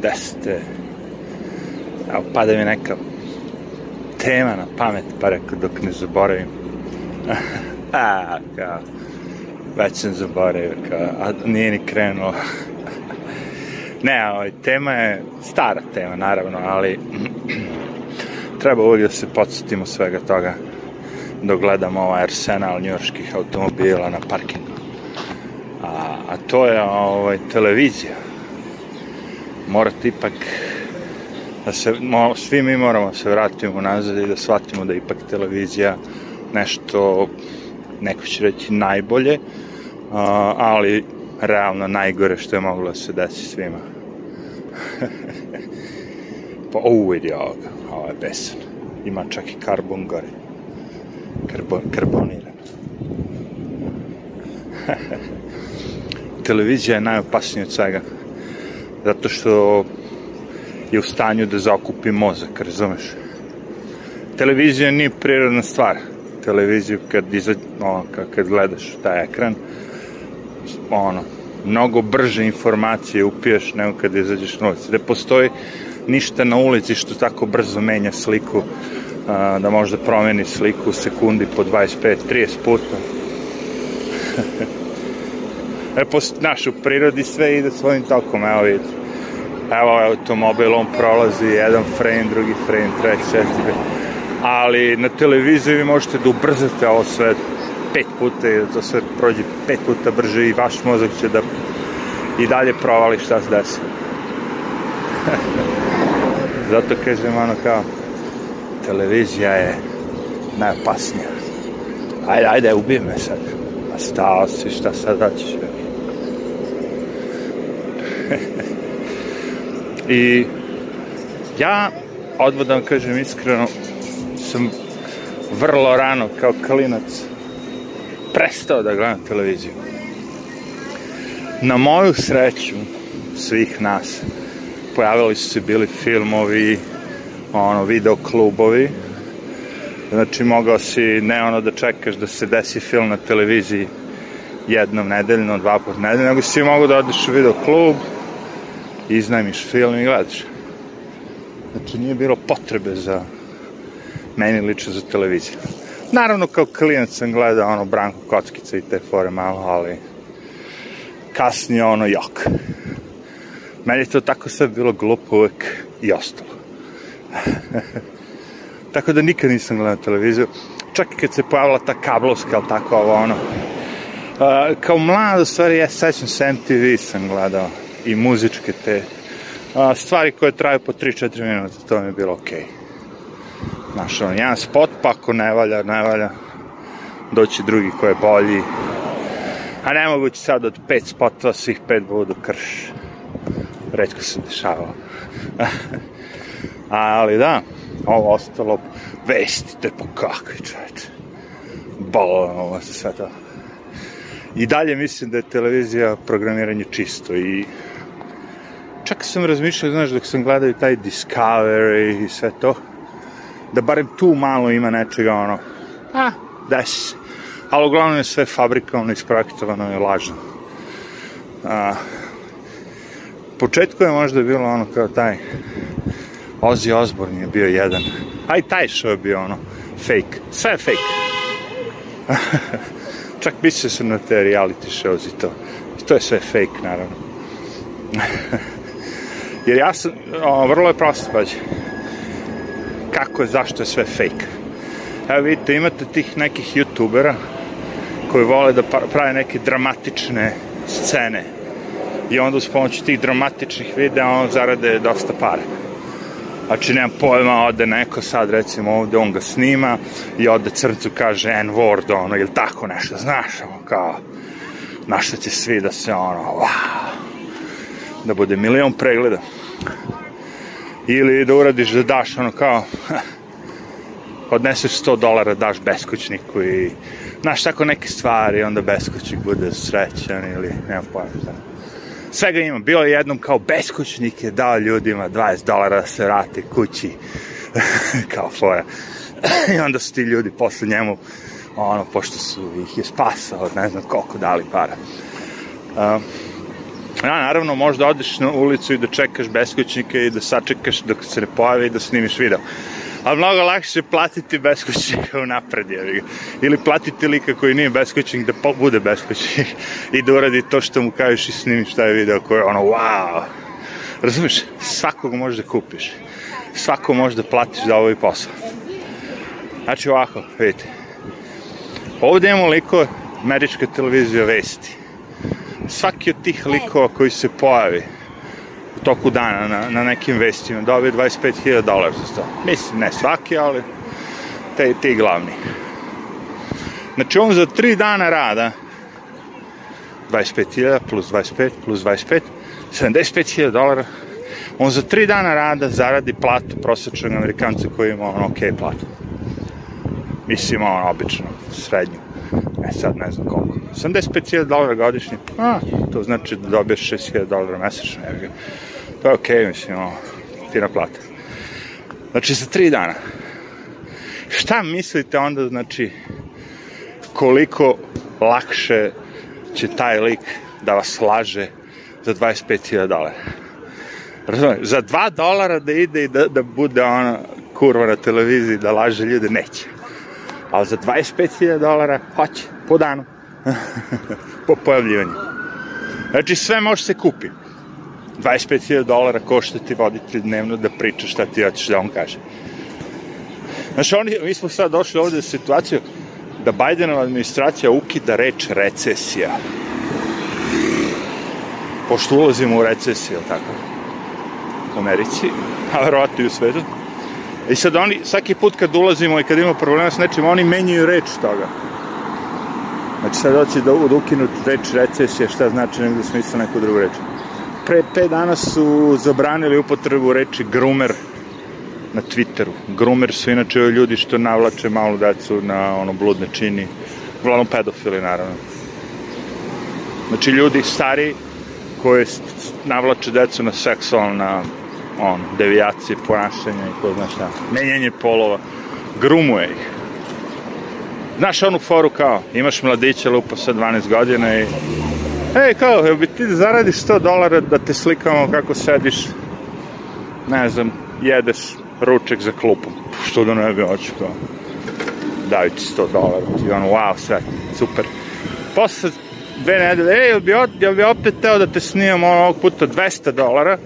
desete, da evo, pada mi neka tema na pamet, pa rekao dok ne zaboravim. a, kao, već sam zaboravio, kao, a nije ni krenuo. ne, ovaj, tema je stara tema, naravno, ali treba uvijek da se podsjetimo svega toga dok gledamo ovaj arsenal njurških automobila na parkingu. A, a to je ovaj, televizija morate ipak da se, mo, svi mi moramo da se vratimo nazad i da shvatimo da ipak televizija nešto, neko će reći najbolje, a, ali realno najgore što je moglo da se desi svima. pa ovo vidi ovoga, ovo je besan. Ima čak i karbon gore. Karbo, karboniran. Televizija je najopasnija od svega zato što je u stanju da zakupi mozak, razumeš? Televizija nije prirodna stvar. Televiziju kad, iza, ono, kad gledaš taj ekran, ono, mnogo brže informacije upiješ nego kad izađeš na ulicu. Da postoji ništa na ulici što tako brzo menja sliku, a, da možda promeni sliku u sekundi po 25-30 puta. E, po našu u prirodi sve ide svojim tokom, evo vidite. Evo ovaj automobil, on prolazi jedan frame, drugi frame, treći, četiri. Ali na televiziji vi možete da ubrzate ovo sve pet puta i da to sve prođe pet puta brže i vaš mozak će da i dalje provali šta se desi. Zato kažem ono kao, televizija je najopasnija. Ajde, ajde, ubij me sad. A stao si, šta sad hoćeš? I ja, odmah da vam kažem iskreno, sam vrlo rano, kao klinac, prestao da gledam televiziju. Na moju sreću svih nas pojavili su se bili filmovi, ono, video klubovi. Znači, mogao si ne ono da čekaš da se desi film na televiziji jednom nedeljno, dva put nedeljno, nego si mogao da odeš u video klub, iznajmiš film i gledaš. Znači, nije bilo potrebe za meni lično za televiziju. Naravno, kao klijent sam gledao ono Branko Kockica i te fore malo, ali kasnije ono jok. Meni je to tako sve bilo glupo uvek i ostalo. tako da nikad nisam gledao televiziju. Čak i kad se pojavila ta kablovska, ali tako ovo ono. Uh, kao mlad, u stvari, ja sećam se MTV sam gledao i muzičke te a, stvari koje traju po 3-4 minuta, to mi je bilo okej. Okay. Znaš, on, jedan spot, pa ako ne valja, ne valja, doći drugi koji je bolji. A nemoguće sad od pet spotova svih pet budu krš. Redko se dešavalo. Ali da, ovo ostalo, vestite pa kakvi čoveče. Balon, ovo se sve to. I dalje mislim da je televizija programiranje čisto i čak sam razmišljao, znaš, dok sam gledao taj Discovery i sve to, da barem tu malo ima nečega, ono, pa, da se. Ali uglavnom je sve fabrikovano, ispraktovano i lažno. A, početku je možda bilo ono kao taj Ozzy Osbourne je bio jedan. A i taj show je bio ono, fake. Sve je fake. Čak mislio se na te reality shows i to. I to je sve fake, naravno. Jer ja sam, o, vrlo je prosto, pađe. Kako je, zašto je sve fake. Evo vidite, imate tih nekih youtubera koji vole da prave neke dramatične scene i onda uz pomoć tih dramatičnih videa on zarade dosta para. Znači, nemam pojma, ode neko sad, recimo, ovde, on ga snima i ode crncu kaže N-word, ono, ili tako nešto, znaš, ono, kao, našta će svi da se, ono, wow, da bude milion pregleda ili da uradiš da daš ono kao odneseš 100 dolara daš beskućniku i znaš tako neke stvari onda beskućnik bude srećan ili nema pojma šta svega ima bilo je jednom kao beskućnik je dao ljudima 20 dolara da se vrate kući kao fora i onda su ti ljudi posle njemu ono pošto su ih je spasao ne znam koliko dali para um, Ja, naravno, možda odeš na ulicu i da čekaš beskućnike i da sačekaš dok se ne pojave i da snimiš video. A mnogo lakše platiti beskućnika u napred, jevi Ili platiti lika koji nije beskućnik da bude beskućnik i da uradi to što mu kažeš i snimiš taj video koji je ono, wow! Razumeš? Svakog možeš da kupiš. Svako možeš da platiš za ovaj posao. Znači ovako, vidite. Ovde imamo liko američka televizija vesti svaki od tih likova koji se pojavi u toku dana na, na nekim vestima dobije 25.000 dolara za to. Mislim, ne svaki, ali te, ti glavni. Znači, on za tri dana rada 25.000 plus 25 plus 25 75.000 dolara on za tri dana rada zaradi platu prosječnog amerikanca koji ima ono ok platu mislim ono obično srednju E sad ne znam koliko. 85.000 dolara godišnje. A, to znači da dobiješ 6.000 dolara mesečno. Jer. To je okej, okay, mislim, o, fina plata. Znači, za tri dana. Šta mislite onda, znači, koliko lakše će taj lik da vas laže za 25.000 dolara? Razumeš, za 2 dolara da ide i da, da bude ona kurva na televiziji da laže ljude, neće ali za 25.000 dolara hoće, po danu, po pojavljivanju. Znači sve može se kupi. 25.000 dolara košta ti voditelj dnevno da priča šta ti hoćeš da on kaže. Znači, oni, mi smo sad došli ovde u situaciju da Bidenova administracija ukida reč recesija. Pošto ulazimo u recesiju, tako, u Americi, a verovatno i u svetu, I sad oni, svaki put kad ulazimo i kad imamo problema s nečim, oni menjaju reč toga. Znači sad hoće da, da ukinu reč recesija, šta znači negde da smisla neku drugu reč. Pre 5 dana su zabranili upotrebu reči groomer na Twitteru. Groomer su inače ljudi što navlače malu decu na ono bludne čini. Uglavnom pedofili, naravno. Znači ljudi stari koji navlače decu na seksualna on, devijacije ponašanja i ko zna šta, menjanje polova, grumuje ih. Znaš onu foru kao, imaš mladića lupa sa 12 godina i Ej, kao, jel bi ti da zaradiš 100 dolara da te slikamo kako sediš, ne znam, jedeš ruček za klupom. Što da ne bi hoću kao. Daju ti 100 dolara. I ono, wow, sve, super. Posle dve nedelje, ej, jel bi, jel bi opet teo da te snimam ovog puta 200 dolara?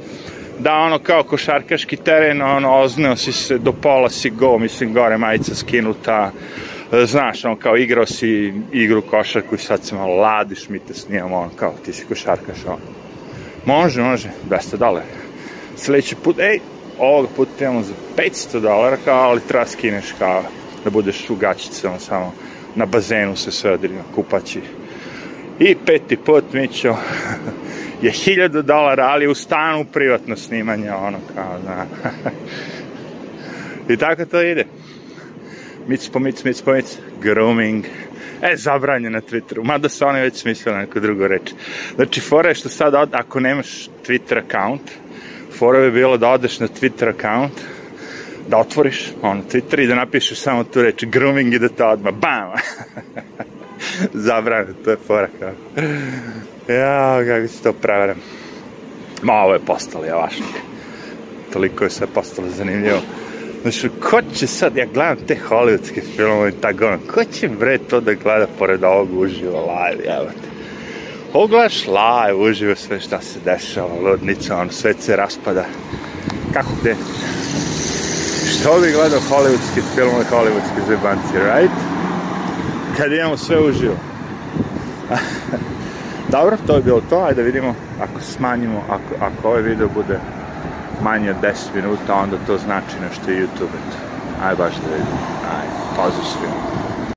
da ono kao košarkaški teren, ono ozneo si se do pola si go, mislim gore majica skinuta, znaš, on kao igrao si igru košarku i sad se malo ladiš, mi te snijamo, on kao ti si košarkaš, on. Može, može, 200 dolara. Sljedeći put, ej, ovog puta imamo za 500 dolara, kao, ali treba da skineš kao, da budeš u gaćicama samo, na bazenu se sve odrima, kupaći. I peti put mi ćemo je 1000 dolara, ali u stanu privatno snimanje, ono kao, da. I tako to ide. Mic po mic, mic po mic, grooming. E, zabranjeno na Twitteru, mada se oni već smislili neku drugu reč. Znači, fora je što sad, od, ako nemaš Twitter account, fora bi bilo da odeš na Twitter account, da otvoriš ono Twitter i da napišeš samo tu reč grooming i da te odmah, bam! Zabrano, to je fora kao. Ja, kako se to prevaram. Ma, ovo je postalo javašnik. Toliko je sve postalo zanimljivo. Znači, ko će sad, ja gledam te hollywoodske filmove i tako ono, ko će bre to da gleda pored ovog uživo live, jebate. Ovo gledaš live, uživo sve šta se dešava, ludnica, ono, sve se raspada. Kako gde? Što bi gledao hollywoodske filmove, hollywoodske zibanci, right? Kad imamo sve uživo. Dobro, to je bilo to, ajde da vidimo ako smanjimo, ako, ako ovaj video bude manje od 10 minuta, onda to znači nešto i YouTube. Ajde baš da vidimo, ajde, pozdrav svima.